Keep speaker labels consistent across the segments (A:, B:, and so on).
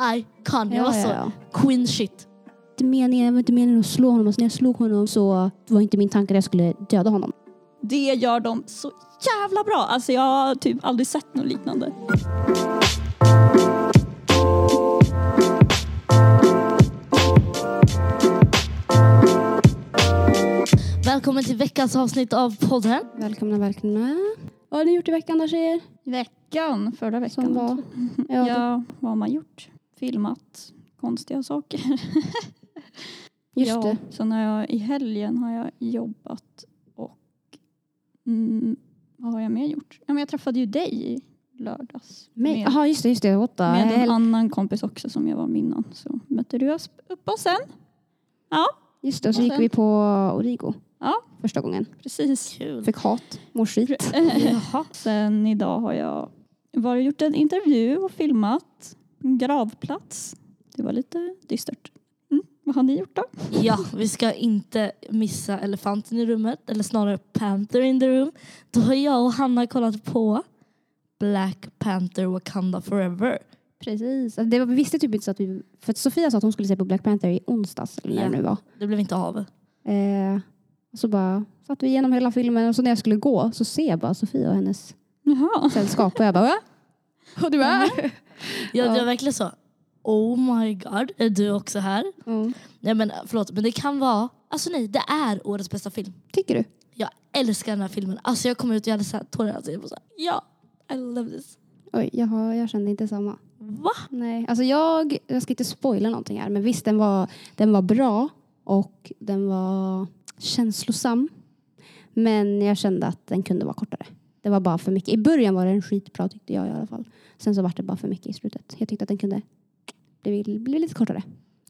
A: icon. Jag
B: Ja,
A: var
B: ja,
A: så
B: ja.
A: queen shit.
B: Meningen, det var inte meningen att slå honom. Så när jag slog honom så var inte min tanke att jag skulle döda honom.
C: Det gör de så jävla bra. Alltså jag har typ aldrig sett något liknande.
A: Välkommen till veckans avsnitt av podden.
B: Välkomna, välkomna. Vad har ni gjort i veckan då tjejer?
C: Veckan, förra veckan.
B: Som var?
C: Ja,
B: Ja,
C: vad har man gjort? Filmat konstiga saker.
B: just
C: ja,
B: det.
C: Sen har jag i helgen har jag jobbat och mm, vad har jag mer gjort? Ja, men jag träffade ju dig i lördags. Med,
B: Jaha, just det, just det. Åtta.
C: med en annan kompis också som jag var med innan. Så mötte du oss upp och sen. Ja,
B: Just det, och så
C: Och
B: gick
C: sen-
B: vi på Origo
C: Ja.
B: första gången.
C: precis.
A: Kul.
B: Fick hat, mår skit.
C: Sen idag har jag varit gjort en intervju och filmat gravplats. Det var lite dystert. Mm. Vad har ni gjort då?
A: Ja, vi ska inte missa elefanten i rummet, eller snarare Panther in the room. Då har jag och Hanna kollat på Black Panther Wakanda Forever.
B: Precis. Alltså, det var, vi visste typ inte så att vi... För att Sofia sa att hon skulle se på Black Panther i onsdags, eller när det nu var.
A: Det blev inte av.
B: Eh, så bara satt vi igenom hela filmen och så när jag skulle gå så ser jag bara Sofia och hennes
C: Jaha.
B: sällskap och jag bara va? Och du är?
A: Jag,
B: Ja.
A: jag verkligen så, oh my god, är du också här?
B: Mm.
A: Nej men förlåt, men det kan vara, alltså nej, det är årets bästa film.
B: Tycker du?
A: Jag älskar den här filmen. Alltså jag kom ut och jag hade så här tårar i här, ja, I love this.
B: Oj, jag, har, jag kände inte samma.
A: Va?
B: Nej, alltså jag, jag ska inte spoila någonting här men visst den var, den var bra och den var känslosam. Men jag kände att den kunde vara kortare. Det var bara för mycket. I början var den skitbra tyckte jag i alla fall. Sen så var det bara för mycket i slutet. Jag tyckte att den kunde bli, bli lite kortare.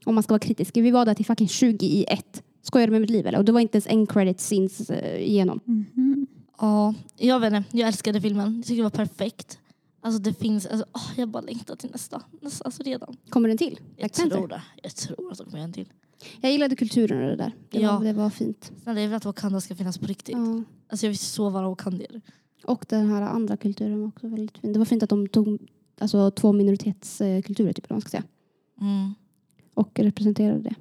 B: Om man ska vara kritisk. Vi var där till fucking 20 i ett. Skojar du med mitt liv eller? Och det var inte ens en credit scenes eh, igenom.
C: Mhm.
A: Ja, jag vet inte. Jag älskade filmen. Jag tycker det var perfekt. Alltså det finns, alltså, åh, jag bara längtar till nästa. nästa alltså redan.
B: Kommer den till?
A: Jag
B: Black
A: tror det. Jag tror att de kommer en till.
B: Jag gillade kulturen och det där. Det,
A: Ja.
B: var, det var fint.
A: Snälla jag vill att Wakanda ska finnas på riktigt.
B: Ja.
A: Alltså jag vill så vara wakandier.
B: Och den här andra kulturen var också väldigt fin. Det var fint att de tog alltså, två minoritetskulturer typ, man ska säga.
A: Mm.
B: Och representerade det.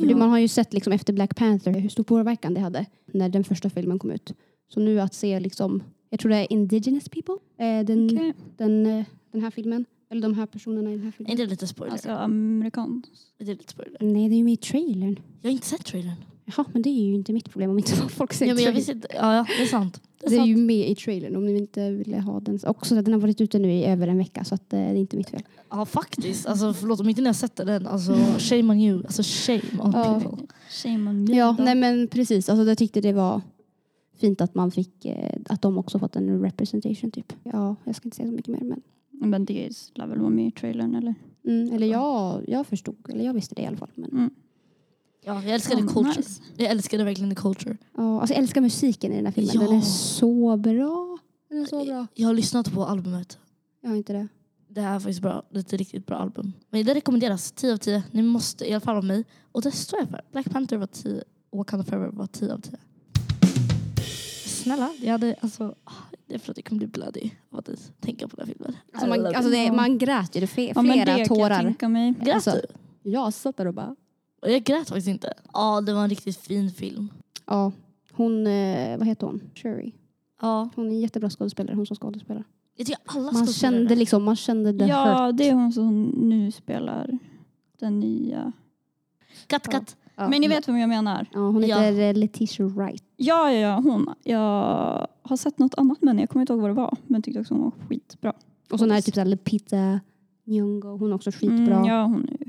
B: För
A: Ja.
B: Man har ju sett liksom, efter Black Panther hur stor påverkan det hade när den första filmen kom ut. Så nu att se liksom, jag tror det är indigenous people, eh, den,
C: Okej.
B: den, eh, den här filmen. Eller de här personerna i den här
A: Är
B: filmen.
A: inte det lite spoiler?
C: Alltså amerikan.
A: Är det lite spoiler?
B: Nej, det är ju med i trailern.
A: Jag har inte sett trailern.
B: Jaha, men det är ju inte mitt problem om inte folk ser
A: Ja, men jag
B: trailern.
A: visste inte. Ja, ja, det är sant. Det är
B: ju med i trailern om ni inte ville ha den. Också att den har varit ute nu i över en vecka så att, eh, det är inte mitt fel.
A: Ja faktiskt. Alltså, förlåt om inte ni har sett den. Alltså, shame on you. Alltså shame on
B: Ja.
A: people.
C: Shame on me
B: Ja,
C: då.
B: nej men precis. Alltså, jag tyckte det var fint att man fick, eh, att de också fått en representation typ. Ja, jag ska inte säga så mycket mer men.
C: Men det lär väl vara med i trailern eller?
B: Mm, eller jag, jag förstod, eller jag visste det i alla fall. Men,
C: Mm.
A: Ja, jag älskade
C: men
A: culture.
C: nice.
A: Jag älskade verkligen the culture.
B: ja, alltså, jag älskar musiken i den här filmen.
A: Ja.
B: Den är så bra. Den är så bra.
A: Jag har lyssnat på albumet.
B: Jag har inte det.
A: Det här är faktiskt bra. Det är ett riktigt bra album. Men det rekommenderas 10 av 10. Ni måste, i alla fall av mig. Och det står jag för. Black Panther var 10 och Wakanda Forever var 10 av 10. Snälla, jag hade alltså... Det är för att jag kommer bli bloody av att tänka på den här filmen.
B: Alltså, man, alltså, det, man grät ju. Det fe,
C: Ja men
B: flera
C: det kan jag
B: tårar.
C: tänka mig.
A: Grät
B: alltså-
A: du?
B: Jag satt där och bara.
A: Och Jag grät faktiskt inte. Ja, det var en riktigt fin film.
B: Ja, hon, eh, vad heter hon? Shuri.
A: Ja,
B: Hon är en jättebra skådespelare, hon som skådespelar.
A: jag tycker alla
B: Man
A: skådespelare-
B: kände liksom, man kände hurt.
C: Ja, det är hon som nu spelar den nya.
A: Katt, katt.
B: Ja.
C: Men ni vet vem jag menar?
B: Ja, hon
A: Ja.
B: heter eh, Letitia Wright.
C: Ja, ja, ja, hon. Jag har sett något annat men jag kommer inte ihåg vad det var. Men tyckte också hon var skitbra.
B: Och så är det typ såhär Lupita Nyong'o, hon är också skitbra.
C: Mm, ja, hon är.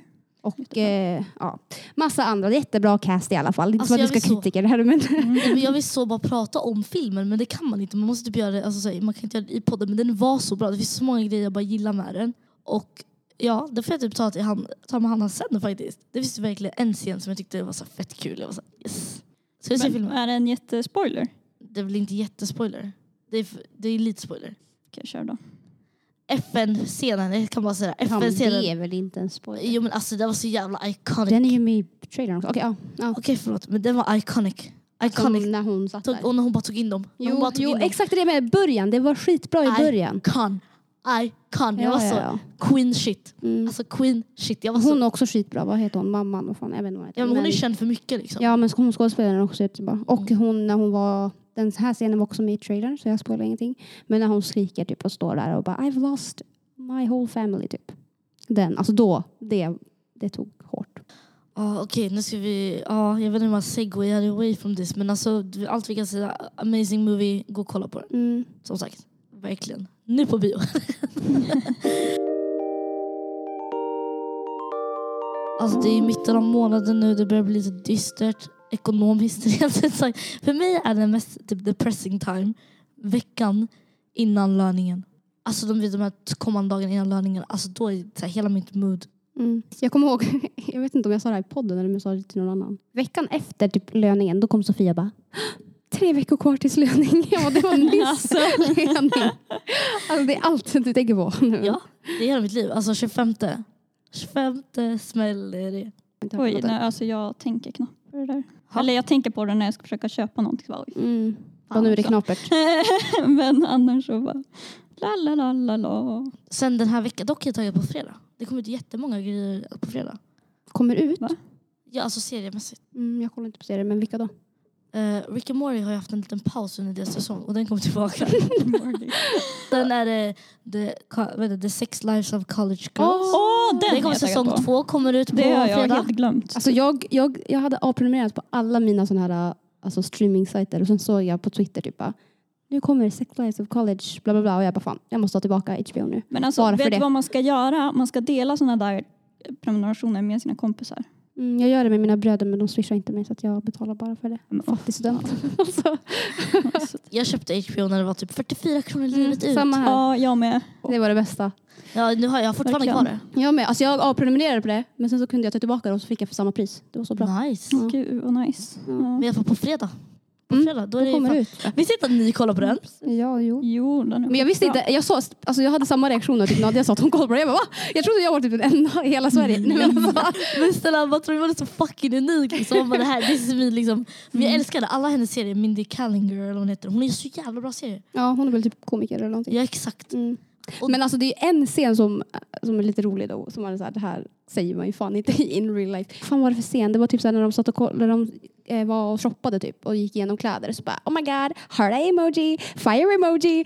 B: Och eh, ja, massa andra. Jättebra cast i alla fall. Det är inte
A: Alltså,
B: så att vi
A: jag
B: ska
A: så-
B: kritiker det här men
A: men Jag vill så bara prata om filmen men det kan man inte. Man måste typ göra det, alltså, så man kan inte göra det i podden men den var så bra. Det finns så många grejer jag bara gillar med den. Och ja, det får jag typ ta, till hand, ta med Hanna sen faktiskt. Det finns verkligen en scen som jag tyckte var så fett kul. Jag var så yes. Ska vi se
C: Men,
A: filmen?
C: är det en jättespoiler?
A: Det är väl inte jättespoiler. Det är, det är lite spoiler.
C: Okej, kör då.
A: FN-scenen, jag kan bara säga
B: ja, men det är väl inte en spoiler.
A: Jo men alltså det var så jävla iconic.
B: Den är ju med i trailern också. Okej, ja. ja.
A: Okej förlåt men den var iconic.
B: Som
A: Iconic.
B: när hon satt där.
A: och när hon bara tog in dem.
B: Jo, jo
A: in dem.
B: exakt det med början. Det var skitbra i början.
A: Icon. icon. Jag
B: Ja,
A: var
B: ja,
A: så
B: ja.
A: queen shit.
B: Mm.
A: Alltså queen shit. Jag var så,
B: Hon är också skitbra. Vad heter hon? Mamman? Vad fan? Jag vet inte vad hon heter.
A: ja, men hon är
B: Men-
A: känd för mycket liksom.
B: Ja men hon skådespelaren är också jättebra. Och hon när hon var, den här scenen var också med i trailern så jag spoilar ingenting. Men när hon skriker typ och står där och bara I've lost my whole family typ. Den, alltså då, det, det tog hårt.
A: Ja, Okej, nu ska vi... Ja, jag vet inte hur man segwayar away from this men alltså allt vi kan säga, amazing movie, gå och kolla på den.
B: Mm.
A: Som sagt, verkligen. Nu på bio. alltså det är mitten av månaden nu, det börjar bli lite dystert ekonomiskt. rent sagt. För mig är det mest typ, depressing time veckan innan löningen. Alltså de, de här kommande dagarna innan löningen, alltså då är här, hela mitt mood.
B: Mm. Jag kommer ihåg, jag vet inte om jag sa det här i podden eller om jag sa det till någon annan. Veckan efter typ löningen då kom Sofia bara Tre veckor kvar tills löning. Bara, det var nyss
C: Alltså.
B: löning. Alltså det är allt du tänker på nu.
A: Ja, det är hela mitt liv. Alltså 25. 25 smäller det.
C: Oj, nej, alltså jag tänker knappt på det där.
A: Ha.
C: Eller jag tänker på det när jag ska försöka köpa någonting. Så bara, oj.
B: Mm. Ja, nu är det knapert.
C: Men annars så bara... La, la, la, la, la.
A: Sen den här veckan, dock jag taggad på fredag. Det kommer ut jättemånga grejer på fredag.
B: Kommer ut.
C: Va?
A: Ja, alltså seriemässigt.
B: Mm, jag kollar inte på serier men vilka då?
A: Uh, Rick and Morty har ju haft en liten paus under deras säsong och den kommer tillbaka. Sen är det the, co- vad heter det, the Sex Lives of College Girls.
C: Åh, den
A: det kommer säsong
C: på.
A: två kommer ut på
C: Det har jag
A: fredag.
C: helt glömt.
B: Alltså jag, jag, jag hade avprenumererat på alla mina såna här alltså streaming-sajter och sen såg jag på Twitter typ bara nu kommer Sex Lives of College bla bla bla och jag bara fan jag måste ta tillbaka HBO nu.
C: Men alltså,
B: bara för
C: vet du vad man ska göra? Man ska dela sådana där prenumerationer med sina kompisar.
B: Mm, jag gör det med mina bröder men de swishar inte mig så att jag betalar bara för det.
C: Men,
B: Fattig student. alltså,
C: alltså,
A: Jag köpte HBO när det var typ 44 kronor livet ut.
B: samma här.
C: ja, jag med.
B: Det var det bästa.
A: Ja, nu har jag fortfarande
C: Verkligen.
A: kvar det.
B: Jag med. Alltså jag avprenumererade på det men sen så kunde jag ta tillbaka det och så fick jag för samma pris. Det var så bra.
A: Nice.
B: Ja.
C: Gud vad nice.
B: Ja.
C: Ja.
A: Men jag får på fredag. På
B: Mm,
A: fredag, då är
B: Det kommer
A: fan...
B: ut.
A: Visste inte att ni kollar på den?
B: Ja, jo.
C: Jo, den
B: Men jag visste
C: bra.
B: inte, jag, så, alltså jag hade samma reaktioner typ Nadia sa att hon kollade på det. Jag bara va? Jag trodde jag var typ den enda i hela Sverige. Nej, men alltså,
A: Men snälla, vad tror du var det så fucking unik? Liksom. Bara, det här, this is me, liksom. Men jag älskade alla hennes serier. Mindy Kaling eller vad hon heter. Hon är så jävla bra serier.
B: ja, hon är väl typ komiker eller någonting.
A: Ja exakt.
B: Mm.
A: Och-
B: Men alltså det är en scen som, som är lite rolig då. Som är så här, det här säger man ju fan inte in real life. Vad fan var det för scen? Det var typ så här när de satt och koll- när de eh, var och shoppade typ och gick igenom kläder. Så bara oh my god, heart emoji, fire emoji,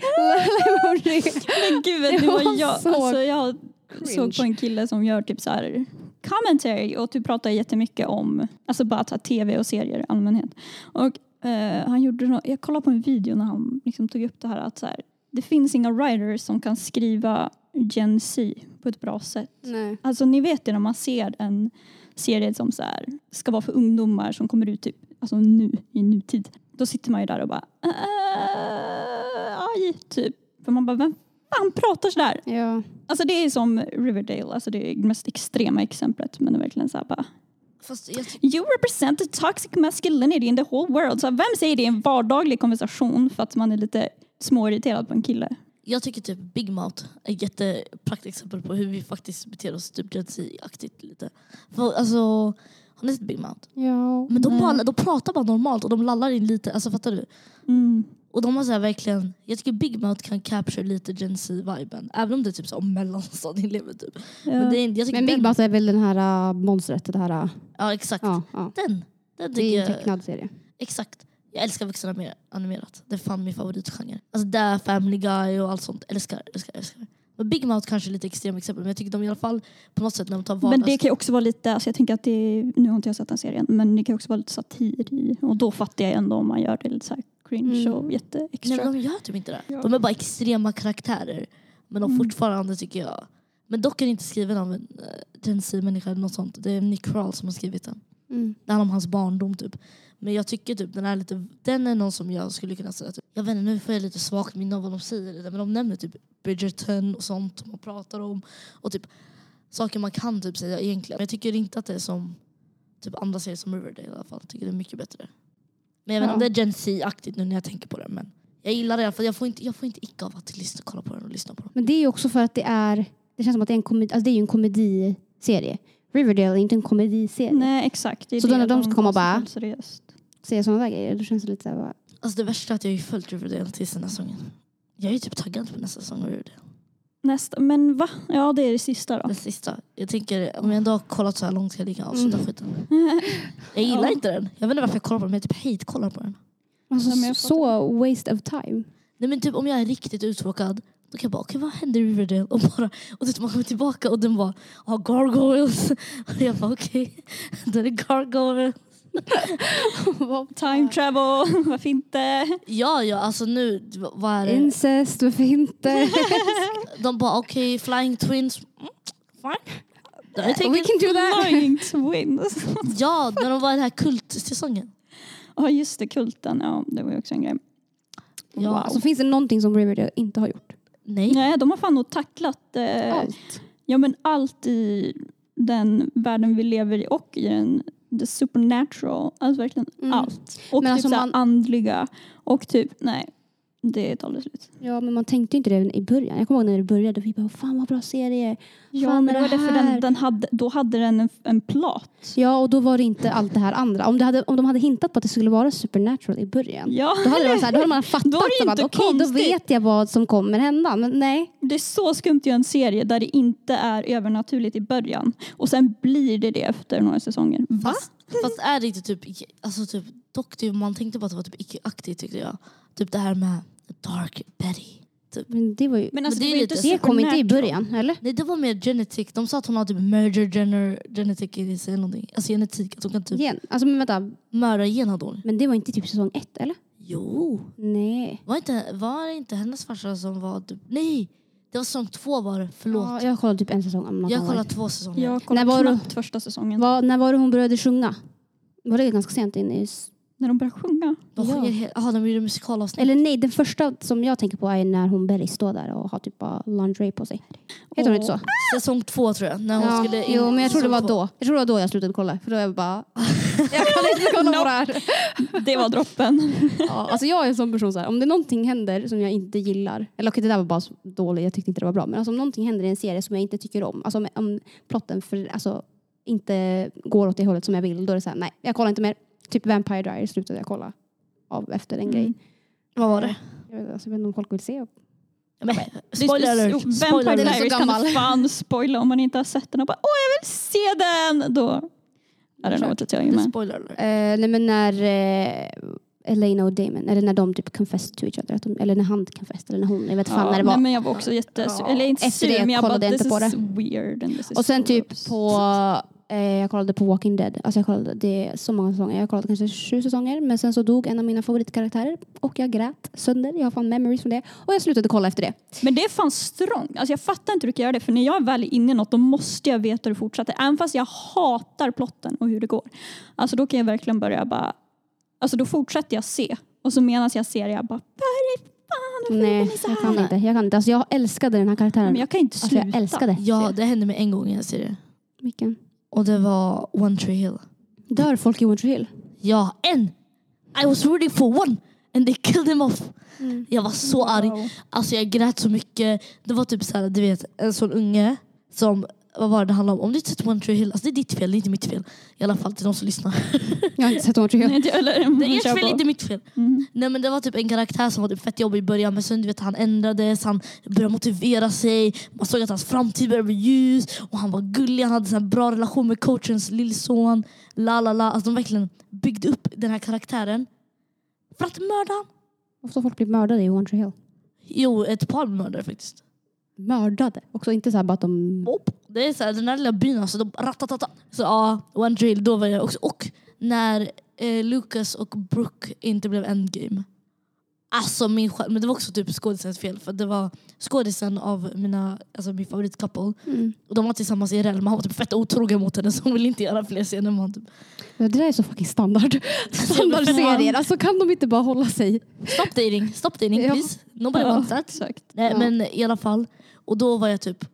B: emoji.
C: Men gud,
B: Det
C: var jag.
B: så
C: Alltså, jag
B: cringe.
C: såg på en kille som gör typ så här commentary och typ pratar jättemycket om alltså bara ta tv och serier i allmänhet. Och eh, han gjorde nå- jag kollade på en video när han liksom tog upp det här att så här, det finns inga writers som kan skriva Gen Z på ett bra sätt.
B: Nej.
C: Alltså ni vet det när man ser en serie som så här, ska vara för ungdomar som kommer ut typ, alltså nu, i nutid. Då sitter man ju där och bara äh, aj, typ. För man bara, vem fan pratar sådär?
B: Ja.
C: Alltså det är som Riverdale, alltså det är det mest extrema exemplet men det är verkligen såhär bara
A: Fast jag
C: You represent the toxic masculinity in the whole world. Så vem säger det i en vardaglig konversation för att man är lite småirriterad på en kille?
A: Jag tycker typ Big Mouth är ett jättepraktexempel på hur vi faktiskt beter oss typ Gen Z-aktigt lite. För, alltså, har ni sett Big Mouth?
B: Ja.
A: Men de, bara, de pratar bara normalt och de lallar in lite, alltså fattar du?
C: Mm.
A: Och de har så här verkligen, jag tycker Big Mouth kan capture lite Gen Z-viben. Även om det är typ så om mellanstadieelever typ.
C: Ja.
A: Men, det är, jag tycker
B: Men Big
A: den,
B: Mouth är väl den här uh, monstret, det här. Uh,
A: Ja exakt.
B: ja, ja.
A: Den. Den
B: Det är en tecknad serie.
A: exakt. Jag älskar vuxen animerat. Det är fan min favoritgenre. Alltså där, Family Guy och allt sånt. Älskar, älskar, älskar. Men Big Mouth kanske är lite extrem exempel men jag tycker de i alla fall på något sätt när de tar vardags...
C: Men det kan ju också vara lite, alltså jag tänker att det är, nu har inte jag sett den serien, men det kan också vara lite satir i och då fattar jag ändå om man gör det lite så här cringe
B: Mm.
C: och jätteextra.
A: Nej men de gör typ inte det.
C: Ja.
A: De är bara extrema karaktärer. Men de
C: Mm.
A: fortfarande tycker jag... Men dock är det inte skriven av en uh, Gen Z-människa eller något sånt. Det är Nick Kroll som har skrivit den.
B: Mm.
A: Det handlar om hans barndom typ. Men jag tycker typ den är lite, den är någon som jag skulle kunna säga typ, jag vet inte nu får jag lite svagt minne av vad de säger men de nämner typ Bridgerton och sånt man pratar om och typ saker man kan typ säga egentligen. Men jag tycker inte att det är som typ andra serier som Riverdale i alla fall. Jag tycker det är mycket bättre. Men jag vet inte
B: Ja.
A: om det är Gen Z-aktigt nu när jag tänker på det men jag gillar det i alla fall. Jag får inte, jag får inte icka av att lyssna, kolla på den och lyssna på den.
B: Men det är ju också för att det är, det känns som att det är en, komedi, alltså det är ju en komediserie. Riverdale är inte en komediserie.
C: Nej exakt.
B: Så då när de ska komma och bara-
C: seriöst.
B: Säga sådana där grejer, då känns det lite så här, bara,
A: Alltså det värsta är att jag har ju följt Riverdale tills den här säsongen. Jag är ju typ taggad på nästa säsong av Riverdale.
C: nästa, men va? Ja det är det sista då.
A: Den sista. Jag tänker, om jag ändå har kollat så här långt ska jag ligga avsluta
B: Mm.
A: skiten. Jag gillar
C: Ja.
A: inte den. Jag vet inte varför jag kollar på den men jag typ hate-kollar på den.
B: Alltså,
C: jag
B: så waste of time.
A: Nej men typ om jag är riktigt uttråkad då kan jag bara, okej vad händer i Riverdale? Och, bara, och så man kommer tillbaka och den bara, ja gargoyles. Och jag bara okej, då är det gargoyles.
C: Time travel, varför inte?
A: Ja ja alltså nu, vad är det?
B: Incest, varför inte?
A: De bara okej, flying twins. Mm, fine.
B: We can do that.
C: Flying twins.
A: Ja, när de var i den här kultsäsongen.
C: Ja just det, kulten. Ja, det var ju också en grej.
A: Ja,
C: Wow.
B: Alltså, finns det någonting som Riverdale inte har gjort?
A: Nej.
C: Nej, de har fan nog tacklat eh,
B: Allt.
C: ja, men allt i den världen vi lever i och i den the supernatural. Alltså verkligen
B: Mm.
C: allt. Och
B: Men
C: typ
B: alltså man-
C: andliga. Och typ, nej. Det ett alldeles slut.
B: Ja, men man tänkte inte det i början. Jag kommer ihåg när det började. Vi bara, fan vad bra serie.
C: Ja,
B: Fan,
C: men det var
B: det
C: därför
B: här?
C: den, den hade, då hade den en, en plot.
B: Ja, och då var det inte allt det här andra. Om, det hade, om de hade hintat på att det skulle vara supernatural i början.
C: Ja,
B: Då hade, det varit så här, då hade man fattat
C: Då är det
B: som
C: inte
B: att okej, då vet jag vad som kommer hända. Men nej.
C: det är så skumt att göra en serie där det inte är övernaturligt i början. Och sen blir det det efter några säsonger. Va?
A: Fast, fast är det inte typ, alltså typ, dock typ, man tänkte på att det var typ icke-aktigt tyckte jag. Typ det här med Dark Betty.
B: Men det var ju...
C: Men alltså,
A: Men det
C: det,
A: är
C: var inte
B: Det kom inte i början, eller?
A: Nej det var mer genetic. De sa att hon har typ merger gener, genetic i sig eller någonting. Alltså genetik. Att hon kan typ
B: Gen. Alltså men vänta,
A: mörda gen hade hon.
B: men det var inte typ säsong ett, eller?
A: Jo.
B: Nej.
A: Var, inte, var det inte hennes farsa som var typ, nej. Det var säsong två var det. Förlåt.
B: Ja, jag kollade typ en säsong. om något
A: jag
B: annat.
A: kollade två säsonger.
C: Jag kollade
B: När var du-
C: knappt första säsongen.
B: Var, när var det hon började sjunga? Var det ganska sent in i... s-
C: När de började sjunga.
A: De
B: Ja.
A: sjunger helt, aha, de gjorde musikalavsnitt.
B: Eller nej, den första som jag tänker på är när hon Berry står där och har typ bara lingerie på sig. Heter hon inte så?
A: Säsong två tror jag. När hon
B: Ja,
A: skulle in,
B: jo, men jag tror det var
A: säsong två.
B: då. Jag tror det var då jag slutade kolla. För då är jag bara... jag kan inte kolla på det här.
C: Det var droppen.
B: Ja, alltså jag är en sån person så här, om det någonting händer som jag inte gillar, eller okej det där var bara så dåligt, jag tyckte inte det var bra, men alltså, om någonting händer i en serie som jag inte tycker om, alltså om, om plotten för, alltså, inte går åt det hållet som jag vill, då är det så här, nej, jag kollar inte mer. Typ Vampire Diaries slutade jag kolla av efter en grej.
C: Mm.
A: Vad var det?
B: Jag vet, alltså, jag vet inte om folk vill se.
A: Men, spoiler
C: Det-
A: alert.
C: Vampire
A: Spoiler
B: Den är
A: alert.
C: Diaries kan
B: gammal.
C: du fan spoila om man inte har sett den och bara åh jag vill se den! Då I don't know what to tell you
A: Det är
C: man.
A: spoiler alert.
B: Eh, nej men när eh, Elena och Damon, eller när de typ confessed to each other, att de, eller när han confessed, eller när hon, jag vet fan när det var.
C: Nej, men jag var också jättesur.
A: Ja.
C: Eller inte
B: Efter
C: sur
B: det
C: men jag bara
B: jag
C: this
B: inte på
C: is weird. And this is
B: Och sen typ
C: gross."
B: på, eh, jag kollade på Walking Dead. Alltså jag kollade, det är så många säsonger. Jag kollade kanske sju säsonger. Men sen så dog en av mina favoritkaraktärer. Och jag grät sönder. Jag har fan memories från det. Och jag slutade kolla efter det.
C: Men det är fan strong. Alltså jag fattar inte hur du kan göra det. För när jag väl är inne i något då måste jag veta hur det fortsätter. Även fast jag hatar plotten och hur det går. Alltså då kan jag verkligen börja bara... Alltså då fortsätter jag se. Och så medan jag ser jag bara vad är det fan
B: Nej, jag kan inte. Jag kan inte. Alltså jag älskade den här karaktären.
C: Men jag kan inte
B: alltså
C: sluta.
B: jag älskade.
A: Ja, det hände mig en gång i en serie.
B: Vilken?
A: Och det var One Tree Hill.
B: Dör folk i One Tree Hill?
A: Ja, en! I was rooting for one and they killed him off. Jag var så arg.
C: Wow.
A: Alltså jag grät så mycket. Det var typ så här, du vet, en sån unge som, vad var det det handlade om? Om du inte sett One Tree Hill, alltså det är ditt fel, det är inte mitt fel. I alla fall till de som lyssnar.
B: Jag har inte sett One Tree Hill.
C: Nej, inte- eller,
A: Det är ert fel,
C: på.
A: inte mitt fel.
C: Mm.
A: Nej men det var typ en karaktär som var typ fett jobbig i början men sen du vet han ändrades, han började motivera sig, man såg att hans framtid började bli ljus och han var gullig, han hade så här bra relation med coachens lillson. La la la. Alltså de verkligen byggde upp den här karaktären för att mörda han.
B: Ofta folk blir mördade i One Tree Hill.
A: Jo, ett par mördare faktiskt.
B: Mördade? Också inte så här bara att de...
A: Det är så här, den här lilla byn alltså, de ratatata. Så ja, One Drill, då var jag också. Och när eh, Lucas och Brooke inte blev endgame. Alltså min själ- men det var också typ skådisens fel för det var skådisen av mina, alltså min favoritcouple.
B: Mm.
A: Och de var tillsammans i RL men han var typ fett otrogen mot henne så hon ville inte göra fler scener med honom. Typ.
B: Det där är så fucking standard. Standardserier. Alltså kan de inte bara hålla sig?
A: Stop dating, stop dating
B: Ja.
A: please. Nobody
C: Ja,
A: wants that.
C: exakt.
A: Nej,
B: Ja.
A: Men i alla fall. Och då var jag typ,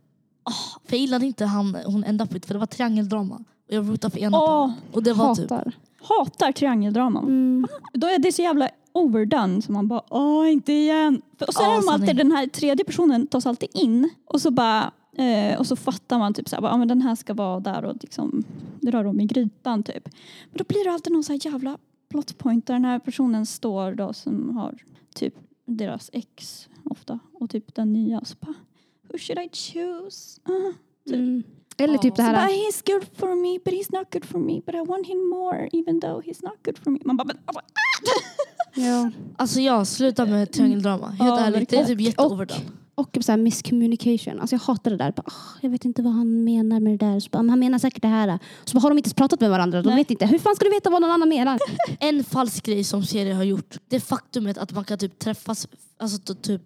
A: ah, för jag gillade inte han, hon ända på för det var triangeldrama. Och jag rootade för ena parten. Och det var typ,
B: Hatar.
C: hatar triangeldraman.
B: Mm.
C: Då är det så jävla overdone så man bara åh inte igen. Och så
A: Ja,
C: är de alltid, den här tredje personen tas alltid in och så bara eh, och så fattar man typ så här, men den här ska vara där och liksom drar om i grytan typ. Men då blir det alltid någon så här jävla plot point där den här personen står då som har typ deras ex ofta och typ den nya. Så bara, who should I choose? Uh,
B: Mm. Eller typ det
C: så bara,
B: här.
C: he's good for me but he's not good for me but I want him more even though he's not good for me. Man bara, men, alltså,
B: Ja.
A: Alltså jag slutar med triangeldrama. Helt
C: Ja,
A: ärligt, det är typ jätteoverdone.
B: Och så här miscommunication. Alltså jag hatar det där. Bara, "Åh, jag vet inte vad han menar med det där. Så bara, "Men han menar säkert det här. Så bara, har de inte ens pratat med varandra. De
C: Nej.
B: vet inte. Hur fan ska du veta vad någon annan menar?
A: En falsk grej som serier har gjort, det faktumet att man kan typ träffas, alltså typ,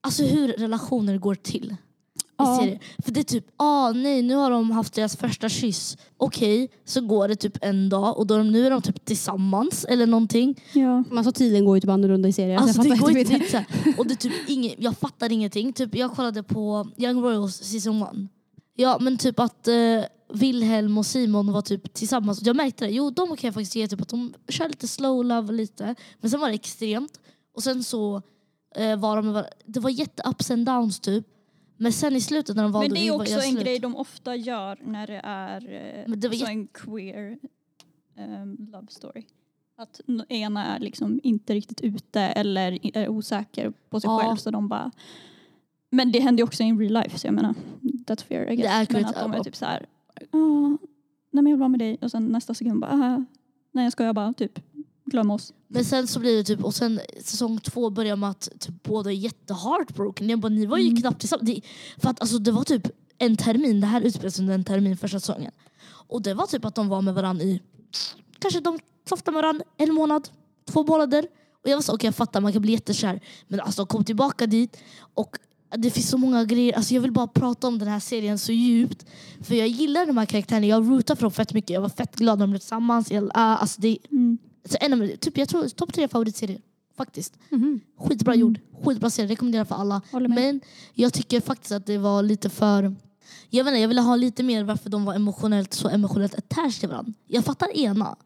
A: alltså hur relationer går till. I
C: Ja.
A: serier. För det är typ, ah nej nu har de haft deras första kyss. Okej, så går det typ en dag och då är de, nu är de typ tillsammans eller någonting.
C: ja.
B: Alltså tiden går ju typ annorlunda i serier.
A: Alltså,
B: jag
A: det
B: fattar
A: går
B: inte.
A: inte, det är inte så här. Och det är typ ingen, jag fattar ingenting. Typ, jag kollade på Young Royals season 1. Ja men typ att eh, Wilhelm och Simon var typ tillsammans. Jag märkte det. Jo de kan jag faktiskt ge typ att de kör lite slow love lite. Men sen var det extremt. Och sen så eh, var de var- Det var jätte ups and downs typ. Men sen i slutet när de valde
C: Men det är också en
A: slut-
C: grej de ofta gör när det är eh,
A: det
C: så
A: jätte-
C: en queer ehm, love story. Att ena är liksom inte riktigt ute eller är osäker på sig
A: Ja.
C: själv så de bara men det händer ju också i real life så jag menar that's fair I
A: Det
C: guess.
A: är
C: Men att de är typ så här "Ah, nej men jag vill vara med dig och sen nästa sekund bara "Ah, nej jag ska jag bara typ glömma oss.
A: Men sen så blir det typ, och sen säsong två börjar med att typ båda är jätteheartbroken. Jag bara, ni var ju
C: Mm.
A: knappt tillsammans. Det, för att alltså, det var typ en termin, det här utspelade sig under en termin första säsongen. Och det var typ att de var med varandra i, kanske de softade med varandra en månad, två månader. Och jag var så okej jag fattar man kan bli jättekär. Men alltså kom tillbaka dit och det finns så många grejer, alltså jag vill bara prata om den här serien så djupt. För jag gillar de här karaktärerna, jag rootar för dem fett mycket. Jag var fett glad när de blev tillsammans. Jag, ah, alltså det,
C: Mm.
A: Så en av, typ, jag tror topp tre favoritserier. Faktiskt.
B: Mhm.
A: Skitbra
C: Mm.
A: gjord. Skitbra serie. Rekommenderar för alla. Men jag tycker faktiskt att det var lite för... Jag vet inte, jag ville ha lite mer varför de var emotionellt så emotionellt attached till varandra. Jag fattar ena.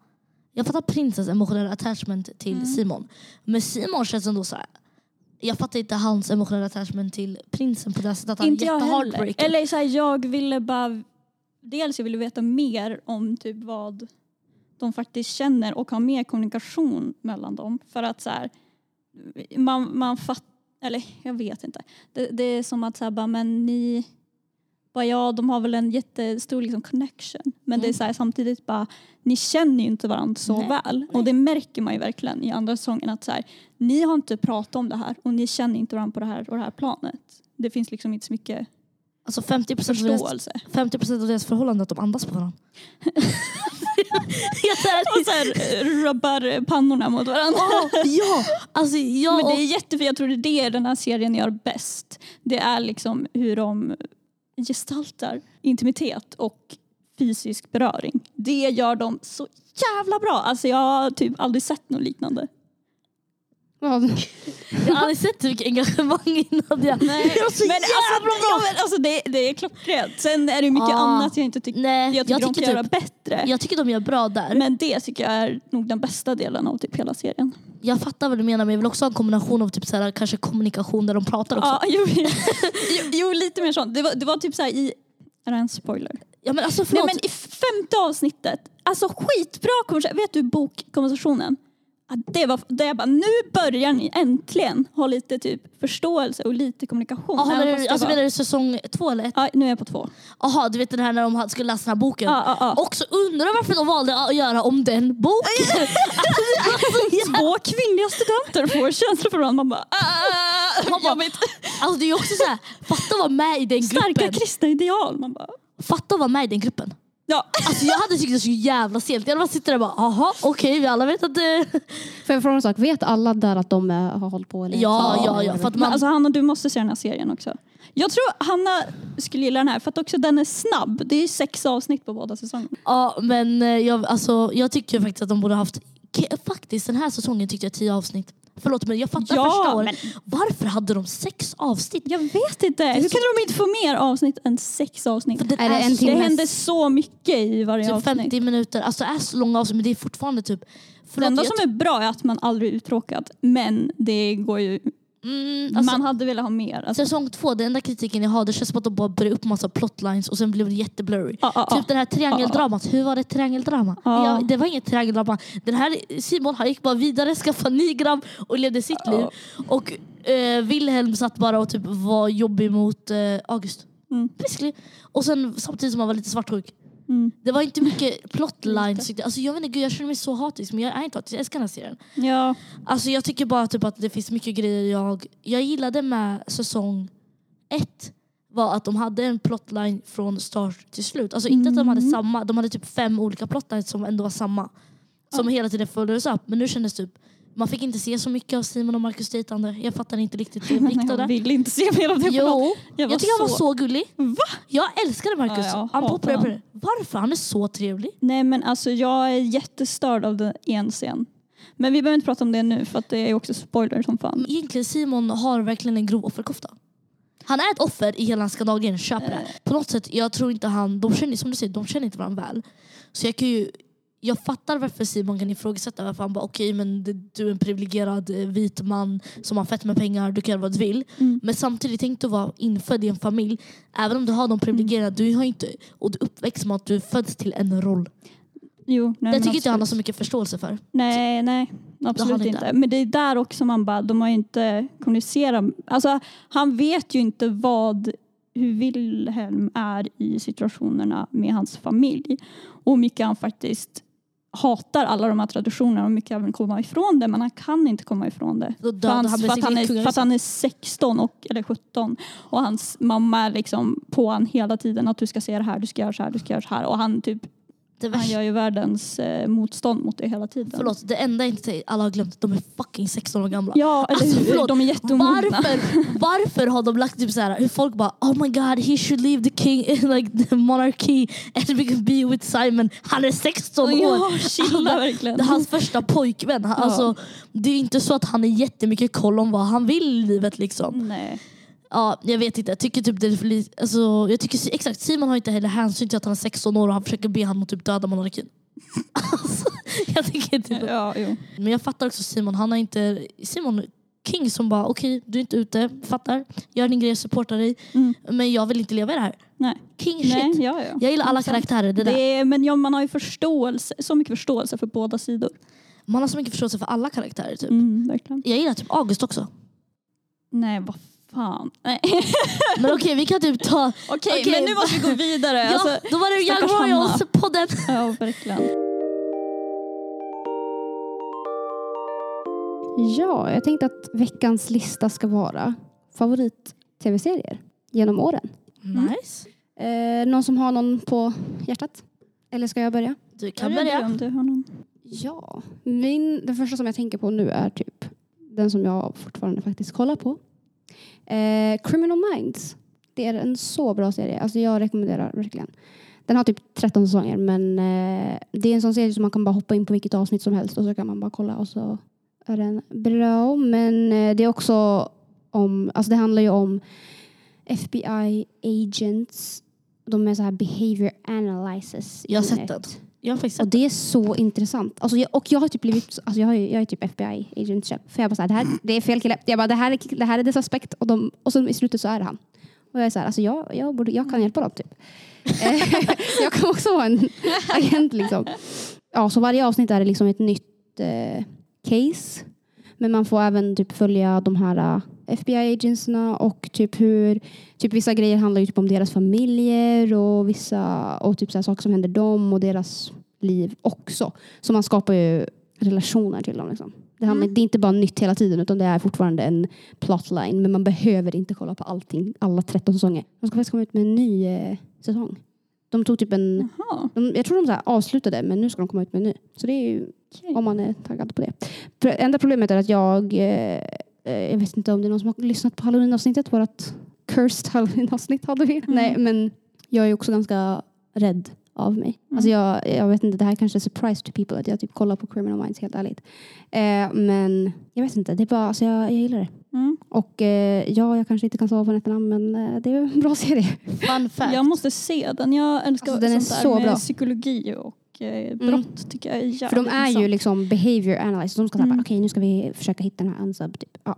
A: Jag fattar prinsens emotionella attachment till
C: Mm.
A: Simon. Men Simon känns ändå så här. Jag fattar inte hans emotionella attachment till prinsen på det sättet att han
C: Inte
A: är
C: jag heller.
A: jätteheartbreaker.
C: Eller så här, jag ville bara... Dels jag ville veta mer om typ vad de faktiskt känner och ha mer kommunikation mellan dem. För att så här, man, man fattar... Eller jag vet inte. Det, det är som att så här, bara, men ni... Bara, ja, de har väl en jättestor liksom, connection. Men det är
A: Mm.
C: så här, samtidigt bara, ni känner ju inte varandra så
A: Nej.
C: väl. Och det märker man ju verkligen i andra säsongen att så här, ni har inte pratat om det här och ni känner inte varandra på det här och det här planet. Det finns liksom inte så mycket
A: Alltså 50 av deras,
C: förståelse.
A: 50% av deras förhållande är att de andas på varandra.
C: Och så här, eh, rubbar pannorna mot varandra.
A: ja, alltså jag
C: Men det
A: och-
C: är jättefint, jag tror det är det den här serien gör bäst. Det är liksom hur de gestaltar intimitet och fysisk beröring. Det gör de så jävla bra. Alltså jag har typ aldrig sett något liknande.
B: Ja.
A: Jag har aldrig sett så mycket engagemang innan. Jag,
C: Nej,
A: så
C: men
A: jävla
C: alltså, ja, men alltså det, det är klockrent. Sen är det mycket
A: Ah.
C: annat jag inte tycker,
A: Nej,
C: jag tycker de kan
A: tycker
C: göra
A: typ,
C: bättre.
A: jag tycker de gör bra där.
C: Men det tycker jag är nog den bästa delen av typ hela serien.
A: Jag fattar vad du menar men jag vill också ha en kombination av typ så här, kanske kommunikation där de pratar också.
C: Ja, jo, jo, jo, lite mer sånt. Det var, det var typ så här i... Är det en spoiler?
A: Ja, men alltså
C: Nej,
A: förlåt.
C: men I femte avsnittet, alltså skitbra konversation. Vet du bokkonversationen? Det var det jag bara, nu börjar ni äntligen ha lite typ förståelse och lite kommunikation.
A: Aha, du,
C: det
A: alltså, menar du säsong två eller ett?
C: Ja, nu är jag på två.
A: Jaha, du vet den här när de skulle läsa den här boken.
C: Ja, ja, ja.
A: Och så undrar varför de valde att göra om den boken. alltså,
C: Två kvinnliga studenter får känslor för varandra. Man bara,
A: Man
C: ah,
A: bara, alltså, det är också så här, fatta att vara med i den
C: Starka
A: gruppen.
C: kristna ideal. Man bara,
A: Fatta att vara med i den gruppen.
C: Ja.
A: Alltså, jag hade tyckt det så jävla stelt. Jag bara sitter där och bara, aha, okej, vi alla vet att det...
B: Får jag fråga en sak? Vet alla där att de eh, har hållit på? Eller?
A: Ja, ja, ja. För att
C: Men
A: man,
C: alltså Hanna, du måste se den här serien också. Jag tror Hanna skulle gilla den här för att också den är snabb. Det är sex avsnitt på båda säsongerna.
A: Ja, men eh, jag, alltså, jag tycker faktiskt att de borde haft... Ke- Faktiskt, den här säsongen tyckte jag tio avsnitt. Förlåt, men jag fattar
C: Ja,
A: första året.
C: men-
A: Varför hade de sex avsnitt?
C: Jag vet inte. Hur
A: så-
C: kunde de inte få mer avsnitt än sex avsnitt?
A: För den
B: Är det en
A: så-
C: Det
B: timmes-
C: händer så mycket i varje
A: Typ
C: avsnitt.
A: 50 minuter. Alltså det är så långa avsnitt men det är fortfarande typ...
C: Det
A: Förlåt,
C: enda
A: jag
C: som är bra är att man aldrig är uttråkad. Men det går ju
A: Mm, alltså,
C: Man hade velat ha mer. Alltså,
A: Säsong två, den enda kritiken jag har, det känns som att de bara började upp massa plotlines och sen blev det jätteblurry.
C: ja, ja,
A: Typ det här triangeldramat, hur var det triangeldrama?
C: Ja.
A: Det var inget triangeldrama. Den här Simon han gick bara vidare, skaffade 9 gram och levde sitt liv. Och eh, Wilhelm satt bara och typ var jobbig mot eh, August.
C: Mm.
A: Basically. Och sen samtidigt som han var lite svartsjuk.
C: Mm.
A: Det var inte mycket plotlines. Alltså, jag, vet inte, gud, jag känner mig så hatisk men jag är inte hatisk, jag älskar den här serien.
C: Ja.
A: Alltså, jag tycker bara typ att det finns mycket grejer jag... Jag gillade med säsong ett var att de hade en plotline från start till slut. Alltså inte att de hade
C: Mm.
A: samma, de hade typ fem olika plotlines som ändå var samma. Som hela tiden följdes upp. Men nu kändes typ, man fick inte se så mycket av Simon och Marcus dejtande. Jag fattar inte riktigt det vikten av
C: Jag vill inte se mer av det.
A: Jo,
C: Jag
A: jag, tycker han var
C: så-
A: så gullig.
C: Va?
A: Jag älskade Marcus.
C: Ja, jag
A: han poppade det. Varför? Han är så trevlig.
C: Nej men alltså jag är jättestörd av den en scen. Men vi behöver inte prata om det nu för att det är också spoiler som fan.
A: Egentligen Simon har verkligen en grov offerkofta. Han är ett offer i hela skandalen, köper det. På något sätt, jag tror inte han, de känner, som du säger, de känner inte varandra väl. Så jag kan ju, jag fattar varför Simon kan ifrågasätta varför han bara okej men det, du är en privilegierad eh, vit man som har fett med pengar, du kan göra vad du vill.
C: Mm.
A: Men samtidigt, tänk dig att vara infödd i en familj. Även om du har de privilegierade, du har inte, och du uppväxt med att du föds till en roll.
C: Jo, nej, men
A: tycker inte han har så mycket förståelse för.
C: Nej, nej. Absolut inte.
A: inte.
C: Men det är där också man bara, de har ju inte kommunicerat. Alltså, han vet ju inte vad, hur Wilhelm är i situationerna med hans familj. Och hur mycket han faktiskt hatar alla de här traditionerna och mycket vill komma ifrån det. Men han kan inte komma ifrån det.
A: Då
C: För,
A: dödade
C: hans,
A: han
C: för, att han är, för att han är 16 och, eller 17 och hans mamma är liksom på han hela tiden att du ska se det här, du ska göra så här, du ska göra så här. Och han typ
A: Det
C: Han
A: värsta,
C: gör ju världens eh, motstånd mot det hela tiden.
A: förlåt, det enda jag inte säger, alla har glömt, de är fucking 16 år gamla.
C: Ja, eller
A: Alltså,
C: hur?
A: förlåt.
C: De är jätteomogna.
A: Varför, varför har de lagt typ så här, hur folk bara oh my god he should leave the king like the monarchy and we can be with Simon. Han är 16 år.
C: Ja, chilla
A: Han-
C: verkligen.
A: Det är hans första pojkvän. Han,
C: Ja.
A: alltså, det är inte så att han har jättemycket koll om vad han vill i livet. Liksom.
C: Nej.
A: Ja, jag vet inte. Jag tycker, typ det är för lite, alltså, jag tycker exakt, Simon har inte heller hänsyn till att han är 16 år och han försöker be honom typ döda monarkin. alltså, jag tycker typ,
C: Ja, jo.
A: men jag fattar också Simon, han har inte... Simon King som bara okej, du är inte ute, fattar. Gör din grej, supportar dig.
C: Mm.
A: Men jag vill inte leva i det här.
C: Nej.
A: King shit.
C: Nej, ja, ja.
A: Jag gillar alla karaktärer. Det
C: Det är, men ja, man har ju förståelse, så mycket förståelse för båda sidor.
A: Man har så mycket förståelse för alla karaktärer. Typ.
C: Mm, verkligen.
A: Jag gillar typ August också.
C: Nej, vad fan. Nej.
A: Men okej, vi kan typ ta...
C: Okej,
A: Okej.
C: men nu måste vi gå vidare.
A: Ja,
C: Alltså,
A: då var det Young. Royals-podden.
C: ja, verkligen.
B: Ja, jag tänkte att veckans lista ska vara favorit-tv-serier genom åren.
A: Nice.
B: Eh, någon som har någon på hjärtat? Eller ska jag börja?
A: Du kan
C: Börja du
A: börja.
C: om du har någon.
B: Ja, min, den första som jag tänker på nu är typ den som jag fortfarande faktiskt kollar på. Eh, Criminal Minds. Det är en så bra serie. Alltså jag rekommenderar verkligen. Den har typ 13 säsonger men eh, det är en sån serie som man kan bara hoppa in på vilket avsnitt som helst och så kan man bara kolla och så är den bra. Men eh, det är också om, alltså det handlar ju om FBI agents. De är så här behavior analysis.
A: Jag har sett den.
B: Och det är så intressant. Alltså jag, och jag har typ blivit, alltså jag, har jag är typ FBI agent chef. För jag bara såhär, det här det är fel kille. Jag bara, det här är, det här är det suspect. Och, de, och så i slutet så är det han. Och jag är såhär, alltså jag, jag, borde, jag kan hjälpa dem typ. Eh, jag kan också vara en agent liksom. Ja, så varje avsnitt är det liksom ett nytt eh, case. Men man får även typ följa de här eh, FBI-agentsna och typ hur typ vissa grejer handlar ju typ om deras familjer och vissa och typ så saker som händer dem och deras liv också. Så man skapar ju relationer till dem. Liksom. Det, handlar, det är inte bara nytt hela tiden utan det är fortfarande en plotline. Men man behöver inte kolla på allting, alla 13 säsonger. De ska faktiskt komma ut med en ny eh, säsong. De tog typ en, de, jag tror de så avslutade men nu ska de komma ut med en ny. Så det är ju
C: okej.
B: om man är taggad på det. Enda problemet är att jag, eh, jag vet inte om det är någon som har lyssnat på halloween-avsnittet, vårt cursed halloween-avsnitt hade vi. Nej, men jag är också ganska rädd av mig. Alltså jag, jag vet inte, det här kanske är surprise to people att jag typ kollar på Criminal Minds helt ärligt. Eh, men jag vet inte, det är bara, alltså jag, jag gillar det.
C: Mm.
B: Och eh, ja, jag kanske inte kan sova på nätterna men eh, det är en bra serie.
A: Fun fact.
C: Jag måste se den. Jag älskar
B: Alltså, den är
C: sånt där
B: så
C: med
B: bra. Mm.
C: psykologi och eh, brott. tycker jag är jävligt
B: För de är ju
C: intressant.
B: liksom behavior analysis. De ska säga
C: Mm.
B: okej nu ska vi försöka hitta den här unsub. Typ. Ja.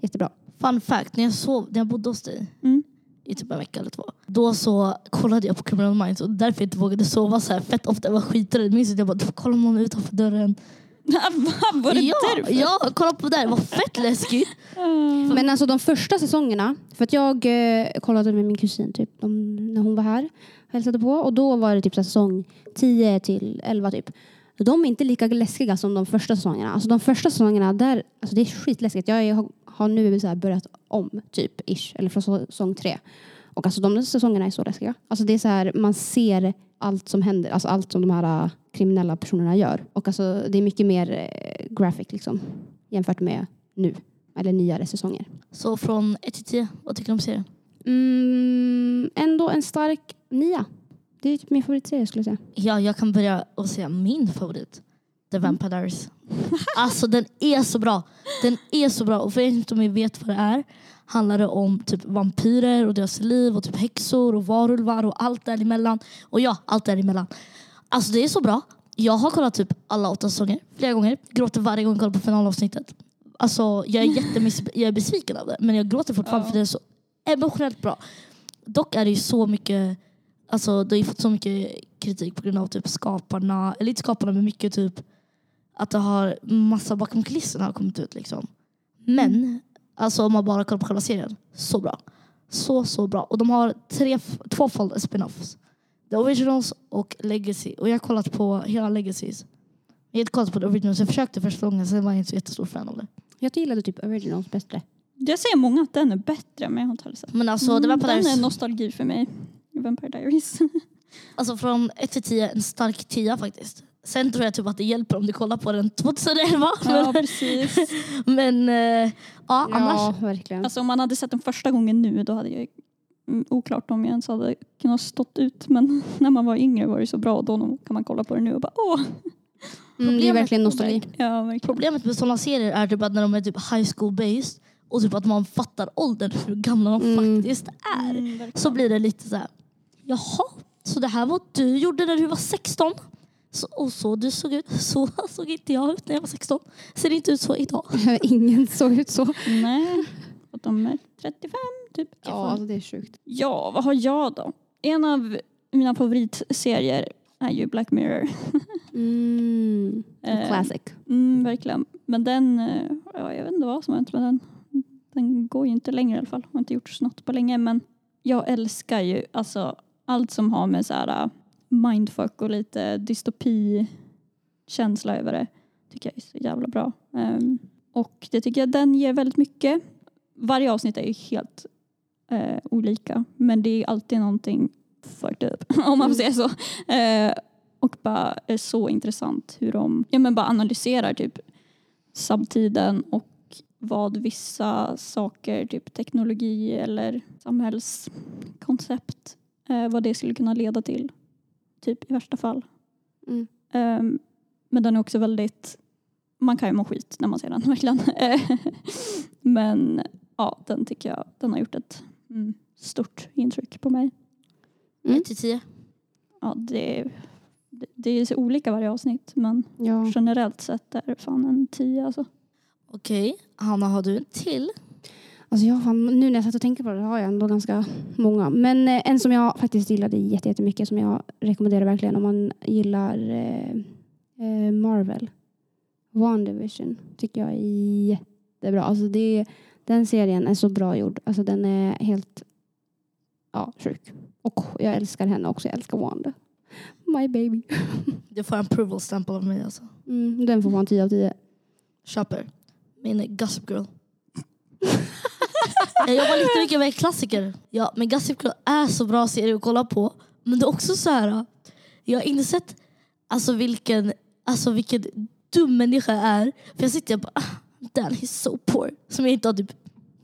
B: Jättebra.
A: Fun fact, när jag, sov, när jag bodde hos dig
C: Mm.
A: i typ en vecka eller två. Då så kollade jag på Criminal Minds och därför jag inte vågade sova så här fett ofta. Jag var skiträdd. Minns att jag bara, du får kolla om någon är utanför dörren.
C: Var det
A: ja,
C: därför?
A: ja, kolla på det där. Det var fett läskigt.
C: Mm.
B: Men alltså de första säsongerna, för att jag eh, kollade med min kusin typ, de, när hon var här hälsade på och då var det typ säsong 10 till 11 typ. De är inte lika läskiga som de första säsongerna. Alltså de första säsongerna, där, alltså det är skitläskigt. Jag har nu så börjat om typ, ish, eller från säsong 3. Och alltså de säsongerna är så läskiga. Alltså det är så här, man ser allt som händer, alltså allt som de här äh, kriminella personerna gör. Och alltså det är mycket mer eh, graphic liksom jämfört med nu, eller nyare säsonger.
A: Så från 1 till 10, vad tycker du om serien?
B: Mm, ändå en stark nia. Det är typ min favoritserie skulle jag säga.
A: Ja, jag kan börja och säga min favorit. The Vampire Diaries. Alltså den är så bra. Den är så bra. Och för er som inte vet vad det är handlar det om typ vampyrer och deras liv och typ häxor och varulvar och allt däremellan. Och ja, allt däremellan. Alltså det är så bra. Jag har kollat typ alla åtta säsonger flera gånger. Gråter varje gång jag kollar på finalavsnittet. Alltså jag är jättebesviken av det. Men jag gråter fortfarande
C: Ja.
A: för det är så emotionellt bra. Dock är det ju så mycket Alltså det har ju fått så mycket kritik på grund av typ skaparna, eller inte skaparna men mycket typ att det har massa bakom kulisserna har kommit ut liksom. Men alltså om man bara kollar på själva serien, så bra. Så så bra. Och de har tre, två spin-offs. The Originals och Legacy. Och jag har kollat på hela Legacies. Jag har inte kollat på The Originals, jag försökte första gången sen var jag inte så jättestor fan av det.
B: Jag gillade typ originals bättre.
C: Jag säger många att den är bättre men jag har inte sett.
A: Men alltså det var på
C: den
A: där,
C: är nostalgi för mig. Vampire Diaries.
A: alltså från 1 till 10, en stark 10 faktiskt. Sen tror jag typ att det hjälper om du kollar på den 2011.
C: ja precis.
A: Men eh, ja, annars.
B: Ja, verkligen.
C: Alltså om man hade sett den första gången nu då hade jag mm, oklart om jag ens hade kunnat stått ut men när man var yngre var det så bra och då kan man kolla på det nu och bara åh.
B: mm, det är
A: problemet-
B: verkligen nostalgi.
C: Ja verkligen.
A: Problemet med sådana serier är typ att när de är typ high school based och typ att man fattar åldern hur gamla de
B: Mm.
A: faktiskt är.
C: Mm.
A: Så blir det lite så här. Jaha, så det här var du gjorde när du var 16? Så, och så du såg ut. Så såg inte jag ut när jag var 16. Ser inte ut så idag.
B: Ingen såg ut så.
C: Nej. Och de är 35 typ.
B: Ja, alltså det är sjukt.
C: Ja, vad har jag då? En av mina favoritserier är ju Black Mirror.
B: Mm.
C: Eh,
B: Classic.
C: Mm, verkligen. Men den, eh, ja, jag vet inte vad som har hänt med den. Den går ju inte längre i alla fall. Har inte gjort något på länge. Men jag älskar ju alltså allt som har med så här äh, mindfuck och lite dystopi-känsla över det. Tycker jag är så jävla bra. Ehm, och det tycker jag den ger väldigt mycket. Varje avsnitt är ju helt eh, olika. Men det är alltid någonting fucked up, om man får säga så. Eh, och bara är så intressant hur de ja, men bara analyserar typ samtiden och vad vissa saker, typ teknologi eller samhällskoncept, eh, vad det skulle kunna leda till. Typ i värsta fall.
B: Mm.
C: Ehm, men den är också väldigt, man kan ju må skit när man ser den verkligen. men ja, den tycker jag, den har gjort ett mm, stort intryck på mig.
B: Mm.
A: 1 till 10.
C: Ja, det, det, det är så olika varje avsnitt men
B: Ja.
C: generellt sett är det fan en 10 alltså.
A: Okej, Hanna har du en till?
B: Alltså jag, har- nu när jag satt och tänkte på det har jag ändå ganska många. Men eh, en som jag faktiskt gillade jätte- jättemycket som jag rekommenderar verkligen om man gillar eh, eh, Marvel. WandaVision tycker jag är jättebra. Alltså det, den serien är så bra gjord. Alltså den är helt ja, sjuk. Och jag älskar henne också. Jag älskar Wanda. My baby.
A: Du får en approval stämpel av mig alltså.
B: Mm, den får man 10 av 10.
A: Köper. Min Gossip Girl. jag jobbar lite mycket med klassiker. Ja, men Gossip Girl är så bra serie att kolla på. Men det är också så här. Jag har insett alltså vilken, alltså vilken dum människa jag är. För jag sitter och bara, ah, Dan he's so poor. Som jag inte har typ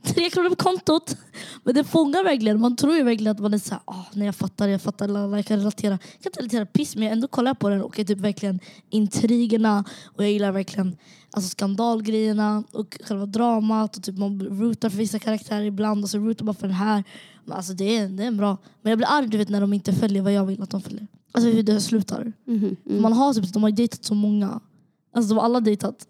A: tre kronor på kontot. Men det fångar verkligen. Man tror ju verkligen att man är såhär, oh, ah, nej jag fattar, jag fattar, jag kan relatera. Jag kan inte relatera piss men jag ändå kollar på den och är typ verkligen intrigerna och jag gillar verkligen alltså skandalgrejerna och själva dramat och typ man rootar för vissa karaktärer ibland och så rootar man för den här. Men alltså det är, det är en bra. Men jag blir arg du vet när de inte följer vad jag vill att de följer. Alltså hur det slutar.
B: Mhm, mm.
A: Man har typ, de har ju dejtat så många. Alltså de har alla dejtat,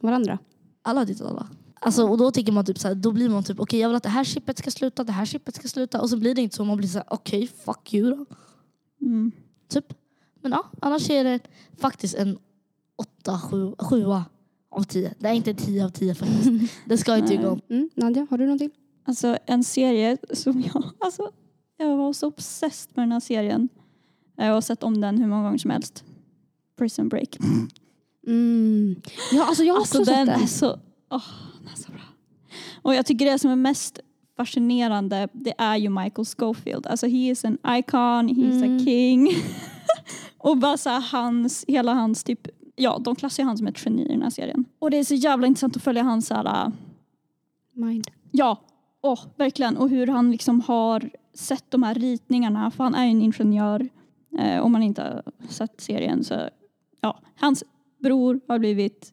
B: Varandra.
A: alla har dejtat alla. Alltså, och då tänker man typ så här, då blir man typ okej jag vill att det här chippet ska sluta, det här chippet ska sluta och så blir det inte så. Man blir så här, okej fuck you då.
C: Mm.
A: Typ. Men ja, annars är det faktiskt en åtta, sju, sjua av tio. Det är inte tio av tio faktiskt. Det ska inte ljuga om.
B: Mm. Nadja, har du någonting?
C: Alltså en serie som jag, alltså, jag var så obsessed med den här serien. Jag har sett om den hur många gånger som helst. Prison Break.
B: Mm. Ja, alltså jag har
C: Alltså
B: också
C: den
B: sett
C: är
B: den.
C: så, åh, den är så bra. Och jag tycker det som är mest fascinerande det är ju Michael Schofield. Alltså he is an icon, he is
B: Mm.
C: a king. och bara så här, hans, hela hans typ, ja de klassar ju han som ett geni i den här serien. Och det är så jävla intressant att följa hans här, äh,
B: Mind.
C: Ja, åh, verkligen. Och hur han liksom har sett de här ritningarna. För han är ju en ingenjör. Eh, om man inte har sett serien så... Ja, hans bror har blivit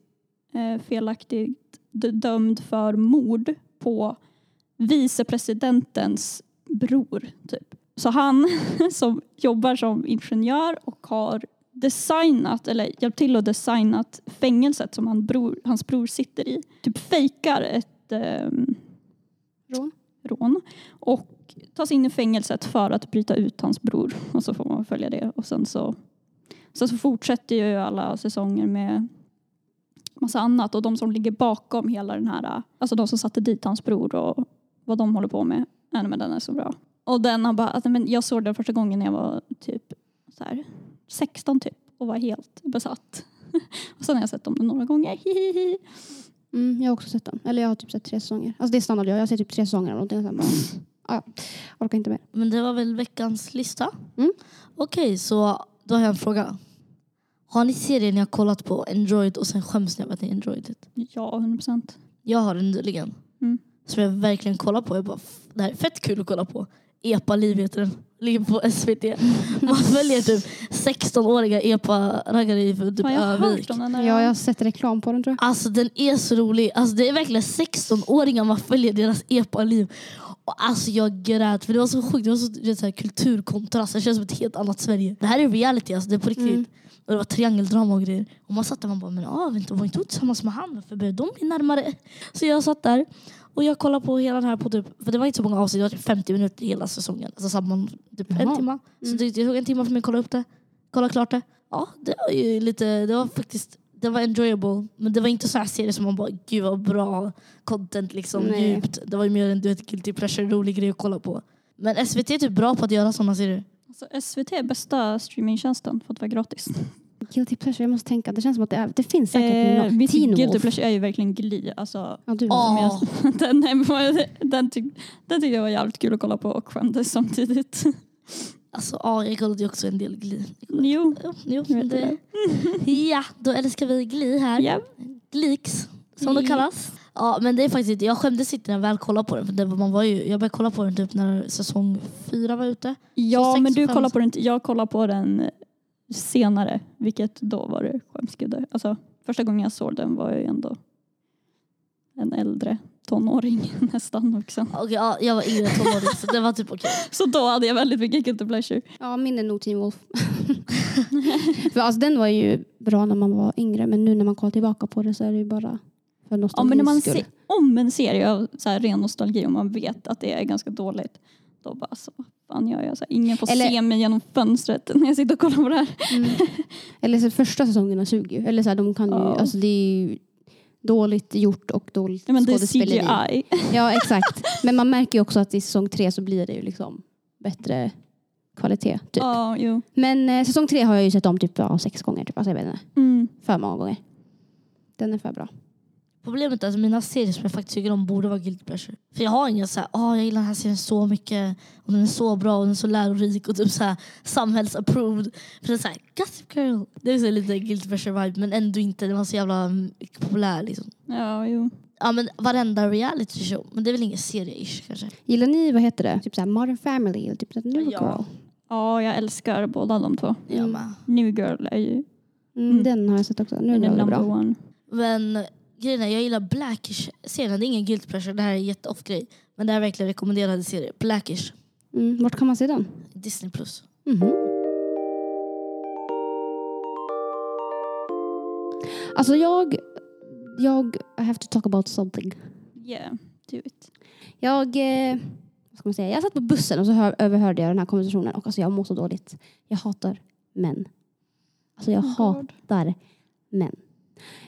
C: eh, felaktigt dömd för mord på vicepresidentens bror. Typ. Så han som jobbar som ingenjör och har designat, eller hjälpt till att designat fängelset som han bror, hans bror sitter i. Typ fejkar ett ehm,
B: Rån?
C: rån och tas in i fängelset för att bryta ut hans bror. Och så får man följa det. Och sen så, sen så fortsätter ju alla säsonger med massa annat. Och de som ligger bakom hela den här, alltså de som satte dit hans bror och vad de håller på med. Ja, men den är så bra. Och den har bara, alltså, men jag såg den första gången när jag var typ så här, 16 typ och var helt besatt. och sen har jag sett dem några gånger. Hihihi.
B: Mm, jag har också sett den. Eller jag har typ sett tre säsonger. Alltså det är standard jag. Jag ser typ tre säsonger eller någonting. Sen bara, ah, ja, orkar inte mer.
A: Men det var väl veckans lista?
B: Mm.
A: Okej, så då har jag en fråga. Har ni serier ni har kollat på, enjoyed och sen skäms ni över att ni enjoyed it?
C: Ja, 100 procent.
A: Jag har en nyligen.
C: Mm.
A: Som jag verkligen kollar på. Jag bara, "F- det här är fett kul att kolla på. Epa-liv heter den. Ligger på SVT. Man följer typ 16-åriga epa-raggare i typ
C: Har jag hört
A: Övik.
C: om den där?
B: Ja, jag har sett reklam på den tror jag.
A: Alltså den är så rolig. Alltså, det är verkligen 16-åringar man följer deras epa-liv. Och alltså jag grät för det var så sjukt. Det var så, du vet, så här, kulturkontrast. Det känns som ett helt annat Sverige. Det här är reality, alltså, det är på riktigt.
B: Mm.
A: Och det var triangeldrama och grejer. Och man satt där och man bara, men ah, vänta, var inte hon tillsammans med han? Varför började de bli närmare? Så jag satt där och jag kollade på hela den här på typ, för det var inte så många avsnitt, det var typ 50 minuter hela säsongen. Alltså samman, typ en
B: Jaha.
A: timme. Så
B: Mm.
A: det, det tog en timme för mig att kolla upp det. Kolla klart det. Ja, det var ju lite, det var faktiskt, det var enjoyable. Men det var inte så här serie som man bara, gud vad bra content liksom,
B: Nej.
A: djupt. Det var ju mer en du vet, guilty pleasure, rolig grej att kolla på. Men SVT är typ bra på att göra sådana serier.
C: Alltså, SVT är bästa streamingtjänsten för att vara gratis.
B: Guilty pleasure, jag måste tänka. Det känns som att det, är, det finns säkert
C: Eh,
B: något.
C: mitt
B: Teen
C: guilty
B: Wolf.
C: pleasure är ju verkligen Glee. Alltså,
B: Ja, du.
C: Som jag, den, den, tyck, den tyckte jag var jävligt kul att kolla på och skämdes samtidigt.
A: Alltså ja, jag kollade ju också en del kollade-
C: Jo,
A: Jo, det,
C: det.
A: ja, då älskar vi Glee här.
C: Ja.
A: Gleeks, som det kallas. Ja, men det är faktiskt inte, jag skämdes inte när jag väl kollade på den. För det, man var ju, jag började kolla på den typ när säsong fyra var ute.
C: Ja, men du kollar på den, jag kollar på den senare, vilket då var det skämskudde. Alltså, första gången jag såg den var jag ju ändå en äldre tonåring nästan vuxen.
A: Okej, ja, jag var yngre tonåring så det var typ okej.
C: Så då hade jag väldigt mycket guilty pleasure.
B: Ja, min är nog Teen Wolf. För alltså, den var ju bra när man var yngre men nu när man kollar tillbaka på det så är det ju bara för
C: Ja,
B: nostalgins
C: men när man
B: skull.
C: ser om en serie av så här ren nostalgi och man vet att det är ganska dåligt, då bara så, fan gör jag? Så här, ingen får
B: Eller-
C: se mig genom fönstret när jag sitter och kollar på det här.
B: Mm. Eller så första säsongerna suger ju. Eller så här, de kan ju,
C: Ja.
B: alltså det är ju dåligt gjort och dåligt
C: Ja, men det är
B: skådespeleri.
C: CGI.
B: Ja exakt. Men man märker ju också att i säsong tre så blir det ju liksom bättre kvalitet. Typ.
C: Ja, jo.
B: Men eh, säsong tre har jag ju sett om typ ja, sex gånger. Typ. Alltså, jag vet inte,
C: Mm.
B: för många gånger. Den är för bra.
A: Problemet är att mina serier som jag faktiskt tycker om borde vara guilty pleasure. För jag har ingen så här, åh jag gillar den här serien så mycket och den är så bra och den är så lärorik och typ så här samhällsapproved. För det är så här, Gossip Girl. Det är så lite guilty pleasure vibe men ändå inte. Den var så jävla mm, populär liksom.
C: Ja, jo.
A: Ja men varenda reality show. Men det är väl ingen serie-ish kanske.
B: Gillar ni, vad heter det? Typ så här Modern Family eller typ så här New
A: Ja.
B: Girl?
C: Ja, jag älskar båda de två.
B: Mm.
C: New Girl är ju
B: Mm,
C: Mm.
B: Den har jag sett också. Nu är det
C: number
B: bra.
C: one.
A: Men grejen är, jag gillar Blackish-serien. Det är ingen guilty pleasure. Det här är en jätte-off grej. Men det här är verkligen rekommenderade serier. Blackish.
B: Mm, vart kan man se den?
A: Disney+. plus.
B: Mhm. Alltså jag, jag, I have to talk about something.
C: Yeah, do it.
B: Jag, eh, vad ska man säga? jag satt på bussen och så hör, överhörde jag den här konversationen och alltså jag mår så dåligt. Jag hatar män. Alltså jag
C: Oh God.
B: hatar män.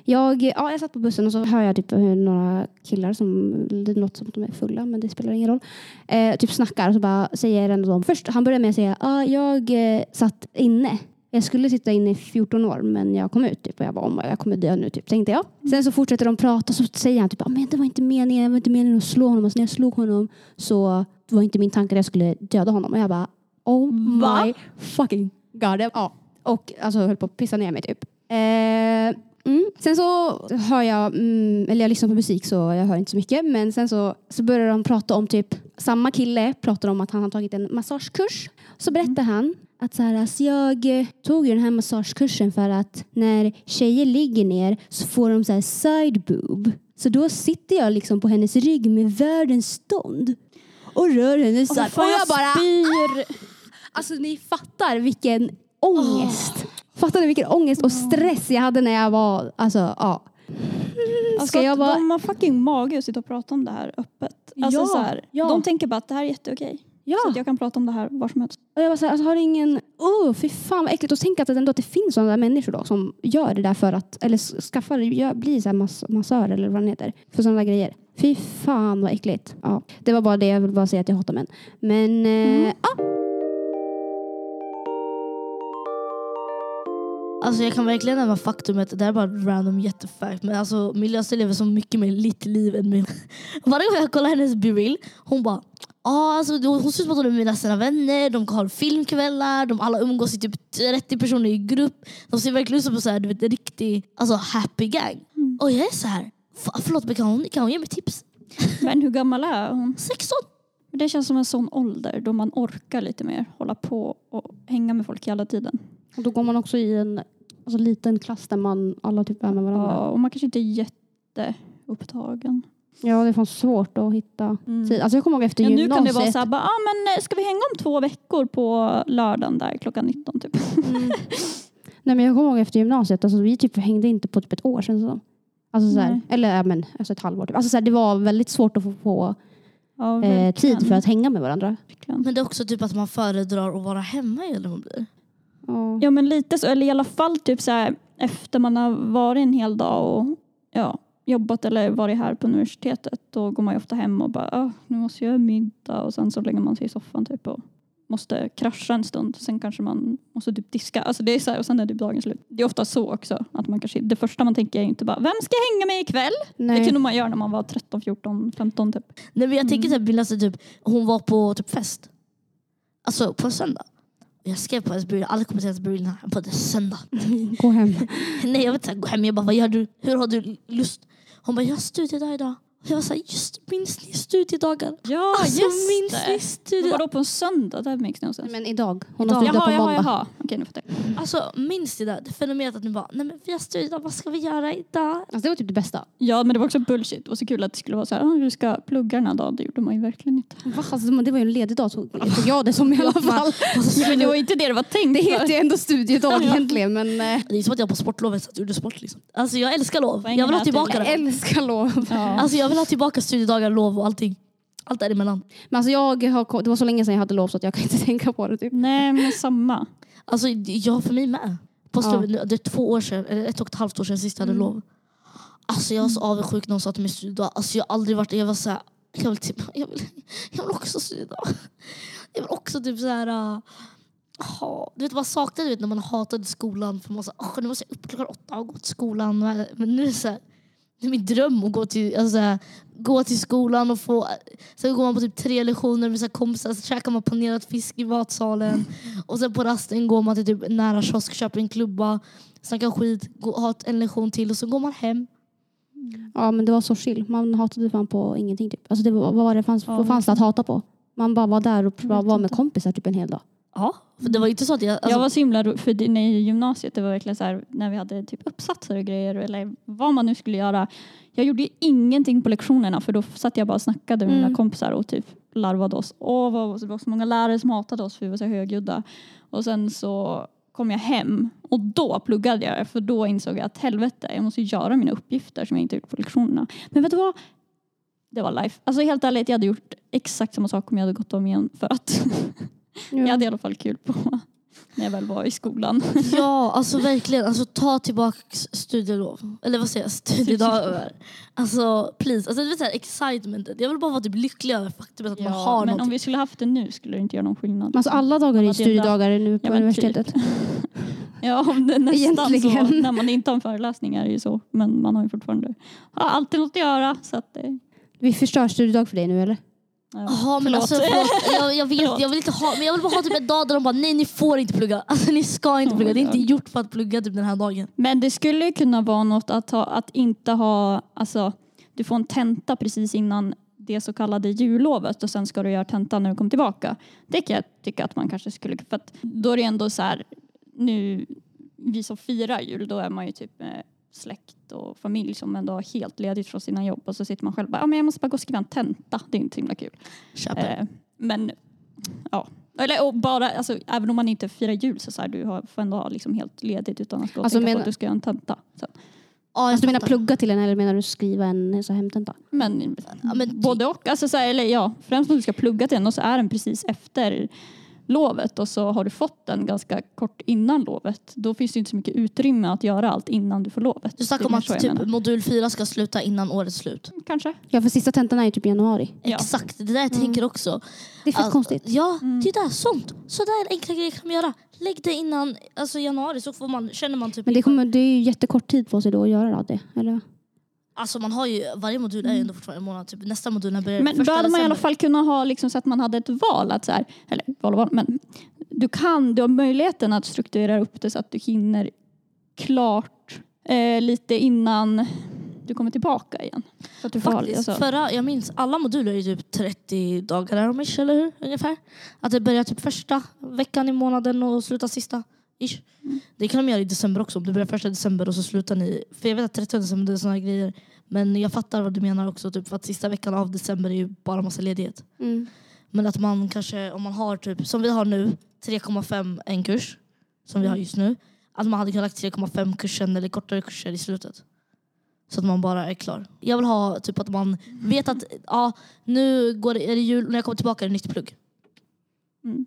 B: Jag, ja, jag satt på bussen och så hör jag typ några killar som, det låter som att de är fulla men det spelar ingen roll. Eh, typ snackar och så bara säger en av dem. Först, han börjar med att säga, ah, jag eh, satt inne. Jag skulle sitta inne i 14 år men jag kom ut typ och jag bara, oh, jag kommer dö nu typ, tänkte jag. Sen så fortsätter de prata och så säger han typ, ah, men det var inte meningen, det var inte meningen att slå honom. Alltså, när jag slog honom så var inte min tanke att jag skulle döda honom. Och jag bara, oh
C: Va?
B: my fucking god. Ja. Och alltså höll på att pissa ner mig typ. Eh, Mm. Sen så hör jag, mm, eller jag lyssnar på musik så jag hör inte så mycket. Men sen så, så börjar de prata om typ, samma kille pratar om att han har tagit en massagekurs. Så berättar han att så här, alltså jag tog ju den här massagekursen för att när tjejer ligger ner så får de så här side boob. Så då sitter jag liksom på hennes rygg med världens stånd och rör hennes side. och jag bara,
C: spyr.
B: Alltså ni fattar vilken ångest. Fattar ni vilken ångest och stress jag hade när jag var, alltså ja.
C: Alltså
B: Ska jag vara...
C: De har fucking mage att sitta och prata om det här öppet. Alltså
B: Ja,
C: så här,
B: ja.
C: De tänker bara att det här är jätteokej.
B: Ja.
C: Så att jag kan prata om det här var som helst.
B: Och jag var så här, alltså, har ingen, oh fy fan vad äckligt. Och tänk att det ändå att det finns sådana där människor då som gör det där för att, eller skaffar, gör, blir så här mass, massör eller vad det heter. För sådana där grejer. Fy fan vad äckligt. Ja, det var bara det, jag vill bara säga att jag hatar män. Men eh, ja.
A: Alltså jag kan verkligen nämna faktumet, det här är bara random jättefact, men alltså min lösta lever så mycket mer litt liv än min. Varje gång jag kollar hennes b-reel, hon bara ah, alltså, hon ser ut som att hon är med mina sina vänner, de har filmkvällar, de alla umgås i typ 30 personer i grupp. De ser verkligen ut som så här, du vet, en riktig alltså, happy gang. Och jag är så här, "Fa- förlåt men kan hon, kan hon ge mig tips?
C: Men hur gammal är hon?
A: 16?
C: Det känns som en sån ålder då man orkar lite mer hålla på och hänga med folk hela tiden.
B: Och då går man också i en alltså, liten klass där man alla typ är med varandra.
C: Ja, och man kanske inte är jätteupptagen.
B: Ja, det är svårt att hitta
C: Mm.
B: tid. Alltså jag kommer ihåg efter
C: Ja, nu
B: gymnasiet.
C: kan det vara så här, bara, ah, men eh, ska vi hänga om två veckor på lördagen där klockan 19 typ?
B: Mm. Nej men jag kommer ihåg efter gymnasiet, alltså, vi typ hängde inte på typ ett år sedan. Så. Alltså, så här,
C: Nej.
B: eller ja, men, alltså ett halvår. Typ. Alltså, så här, det var väldigt svårt att få, få
C: Ja,
B: eh, tid för att hänga med varandra.
A: Men det är också typ att man föredrar att vara hemma eller vad det blir.
B: Ja.
C: Ja men lite så, eller i alla fall typ så här, efter man har varit en hel dag och ja, jobbat eller varit här på universitetet då går man ju ofta hem och bara ah, nu måste jag göra middag och sen så lägger man sig i soffan typ och måste krascha en stund. Sen kanske man måste typ diska. Alltså det är så här, och sen är typ dagen slut. Det är ofta så också. Att man kanske, det första man tänker är inte bara vem ska jag hänga med ikväll? Det
B: Nej.
C: kunde man göra när man var 13, 14, 15 typ.
A: Nej, men jag
C: Mm.
A: tänker typ, läste typ, hon var på typ fest. Alltså på söndag. Jag skrev på hennes brud, alla kommer till hennes brud på söndag.
B: Gå hem.
A: Nej jag vet inte, gå hem. Jag bara, vad gör du? Hur har du lust? Hon bara, jag har studiedag idag. Och jag var såhär, just minns ni studiedagar?
C: Ja
A: alltså
C: just
A: minns
C: det.
A: ni studiedagar?
C: vadå på en söndag? Det makes no sense.
B: Men idag. Hon
A: Idag.
B: har studiedag
C: Jaha,
B: på
C: jaha,
B: måndag.
C: jaha. Okej nu fattar jag.
A: Alltså minns ni det? Det fenomenet att ni bara, nej men vi har studiedag, vad ska vi göra idag?
B: Alltså, det var typ det bästa.
C: Ja men det var också bullshit. Det var så kul att det skulle vara så här, ah, du ska plugga den här dagen. Det gjorde man ju verkligen inte.
B: Va? Alltså, det var ju en ledig dag tog jag det som i alla fall.
C: Ja, men det var inte det det var tänkt
B: Det heter ju ändå studiedag egentligen men eh,
A: Det är som att jag på sportlovet satt och gjorde sport liksom. Alltså jag älskar lov. Jag vill ha tillbaka
B: jag
A: det.
B: älskar lov.
C: Ja.
A: Alltså jag vill ha tillbaka studiedagar, lov och allting. Allt däremellan.
B: Men alltså jag har, det var så länge sedan jag hade lov så att jag kan inte tänka på det. Typ.
C: Nej men samma.
A: Alltså jag för mig med. På
B: Ja.
A: ja. Det är två år sedan, eller ett och ett halvt år sedan sist jag hade
C: Mm.
A: lov. Alltså jag var så avundsjuk när hon sa till mig studiedag. Alltså jag har aldrig varit, jag var såhär, jag vill, typ, jag vill, jag vill också studiedag. Jag vill också typ såhär, uh, ha, du vet man saknade du vet, när man hatade skolan. För man sa, oh, nu måste jag upp klockan åtta och gå till skolan. Men nu är det såhär, det är min dröm att gå till, alltså, gå till skolan och få, sen går man på typ tre lektioner med sina kompisar, så käkar man panerad fisk i matsalen. Och sen på rasten går man till typ nära kiosk, köper en klubba, snackar skit, går, har en lektion till och så går man hem.
B: Ja men det var så chill. Man hatade fan på ingenting. Typ. Alltså det var, vad, var det fanns,
C: Ja,
B: vad fanns det att hata på? Man bara var där och bara var med kompisar typ en hel dag.
A: Ja, för det var inte så att jag... Alltså,
C: jag var så himla för när i gymnasiet det var verkligen så här när vi hade typ uppsatser och grejer eller vad man nu skulle göra. Jag gjorde ingenting på lektionerna för då satt jag bara och snackade med mina
A: Mm.
C: kompisar och typ larvade oss. Åh, vad, det var så många lärare som hatade oss för vi var så högljudda. Och sen så kom jag hem och då pluggade jag för då insåg jag att helvete, jag måste göra mina uppgifter som jag inte gjort på lektionerna. Men vet du vad? det var life. Alltså helt ärligt, jag hade gjort exakt samma sak om jag hade gått om igen för att jag hade i alla fall kul på när jag väl var i skolan.
A: Ja, alltså verkligen. Alltså, ta tillbaka studielov. Eller vad säger jag? Studiedagar. Alltså please. Alltså, du vet, så här, excitementet. Jag vill bara vara typ lycklig över faktumet att man har
C: men
A: någonting.
C: om vi skulle haft det nu skulle det inte göra någon skillnad.
B: Alltså alla dagar är
C: det
B: studiedagar nu på
C: Ja,
B: universitetet.
C: Ja, om det är nästan
B: Egentligen.
C: så. När man inte har en föreläsning är det ju så. Men man har ju fortfarande har alltid något att göra. Så att det,
B: Vi förstör studiedag för dig nu eller?
C: Ja.
A: Jaha, men alltså, förlåt. Jag, jag vet, jag vill inte ha, men jag vill bara ha typ en dag där de bara nej ni får inte plugga. Alltså ni ska inte
C: Oh
A: plugga. Det är inte gjort för att plugga typ den här dagen.
C: Men det skulle ju kunna vara något att, ha, att inte ha, alltså du får en tenta precis innan det så kallade jullovet och sen ska du göra tenta när du kommer tillbaka. Det kan jag tycka att man kanske skulle, för att då är det ändå så här, nu, vi som firar jul, då är man ju typ med släkt och familj som ändå har helt ledigt från sina jobb och så sitter man själv bara, ja men jag måste bara gå och skriva en tenta, det är inte så himla kul. Eh, men ja, eller och bara, alltså, även om man inte firar jul så, så här, du har, får ändå ha liksom helt ledigt utan att gå och
B: Alltså,
C: tänka på
B: menar-
C: att du ska göra en tenta. Så.
A: ja,
B: Alltså, du menar plugga till en eller menar du skriva en så hemtenta?
C: Men,
A: Ja, men
C: både och. Alltså, så här, eller, ja, främst om du ska plugga till den och så är den precis efter lovet och så har du fått den ganska kort innan lovet. Då finns det inte så mycket utrymme att göra allt innan du får lovet.
A: Du snackar om att typ, modul 4 ska sluta innan årets slut.
C: Kanske.
B: Ja för sista tentan är ju typ i januari.
C: Ja.
A: Exakt, det där jag tänker också.
B: Det är fett konstigt.
A: Ja,
C: Mm.
A: det är där, sånt. Sådär enkla grejer kan man göra. Lägg det innan alltså, januari så får man, känner man typ
B: Men det, kommer, det är ju jättekort tid på sig då att göra det. Eller?
A: Alltså man har ju, varje modul är ju ändå fortfarande en månad. Typ, nästa modul börjar
C: Men då hade man i alla fall kunnat ha liksom, så att man hade ett val. Att så här, eller val och val, men du, kan, du har möjligheten att strukturera upp det så att du hinner klart eh, lite innan du kommer tillbaka igen. Så att du får
A: Faktiskt,
C: alltså,
A: förra, jag minns alla moduler är typ 30 dagar eller hur? Ungefär. Att det börjar typ första veckan i månaden och slutar sista. Ish.
C: Mm.
A: Det kan de göra i december också. Om du börjar första december och så slutar ni... För jag vet att 30 december är såna här grejer. Men jag fattar vad du menar också. Typ, för att sista veckan av december är ju bara massa ledighet.
B: Mm.
A: Men att man kanske, om man har typ, som vi har nu, 3,5 en kurs. Som vi har just nu. Att man hade kunnat lagt 3,5 kursen eller kortare kurser i slutet. Så att man bara är klar. Jag vill ha typ att man vet att ja, nu går det, är det jul när jag kommer tillbaka är det nytt plugg.
C: Mm.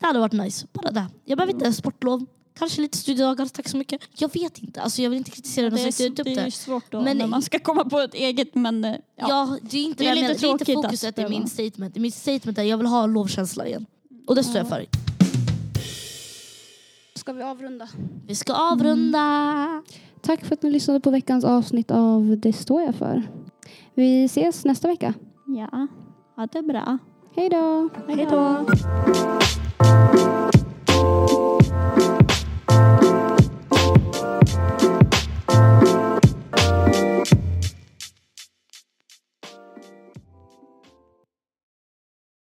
A: Det hade varit nice. Bara det. Jag behöver inte sportlov. Kanske lite studiedagar, tack så mycket. Jag vet inte. Alltså, jag vill inte kritisera den som inte
C: är,
A: upp
C: det är
A: det.
C: ju svårt då
A: Men-
C: när man ska komma på ett eget men eh, ja.
A: Ja, det är inte
C: Det är
A: det, jag
C: lite.
A: Det är inte fokuset i min statement. Mitt statement är jag vill ha lovkänsla igen. Och det står jag
C: Ja.
A: för.
B: Ska vi avrunda?
A: Vi ska avrunda.
B: Tack för att ni lyssnade på veckans avsnitt av Det står jag för. Vi ses nästa vecka.
C: ja, ha det bra.
B: Hej då!
C: Hej då.